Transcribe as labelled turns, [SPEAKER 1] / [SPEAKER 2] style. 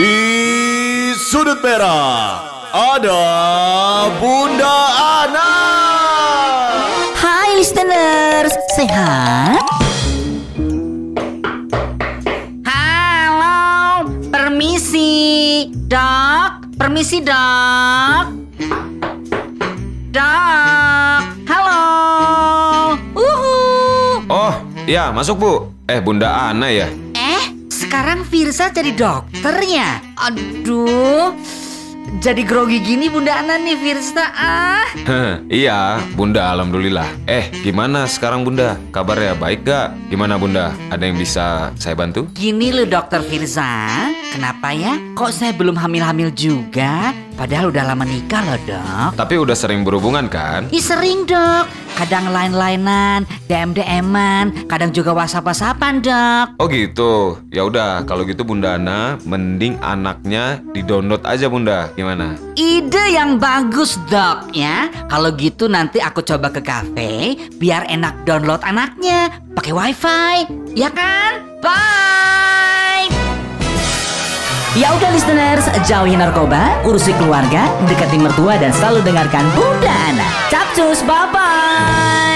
[SPEAKER 1] Di sudut merah ada Bunda Ana.
[SPEAKER 2] Hai listeners, sehat? Halo, permisi, dok. Permisi, dok. Dok, halo. Uhu.
[SPEAKER 3] Oh, ya masuk bu. Eh, Bunda Ana ya?
[SPEAKER 2] Sekarang Firsa jadi dokternya. Aduh, jadi grogi gini Bunda Ana nih Firsa. Ah.
[SPEAKER 3] Heh, iya, Bunda Alhamdulillah. Eh, gimana sekarang Bunda? Kabarnya baik gak? Gimana Bunda? Ada yang bisa saya bantu?
[SPEAKER 2] Gini loh dokter Firza, kenapa ya? Kok saya belum hamil-hamil juga? Padahal udah lama nikah loh dok.
[SPEAKER 3] Tapi udah sering berhubungan kan?
[SPEAKER 2] Ih sering dok, kadang lain-lainan, DM-DM-an, kadang juga whatsapp-whatsappan dok.
[SPEAKER 3] Oh gitu. Ya udah, kalau gitu Bunda Ana, mending anaknya di-download aja Bunda. Gimana?
[SPEAKER 2] Ide yang bagus dok ya. Kalau gitu nanti aku coba ke cafe biar enak download anaknya pakai wifi, ya kan? Bye. Ya udah listeners, jauhi narkoba, urusi keluarga, dekati mertua dan selalu dengarkan Bunda Ana. Capcus, bye bye.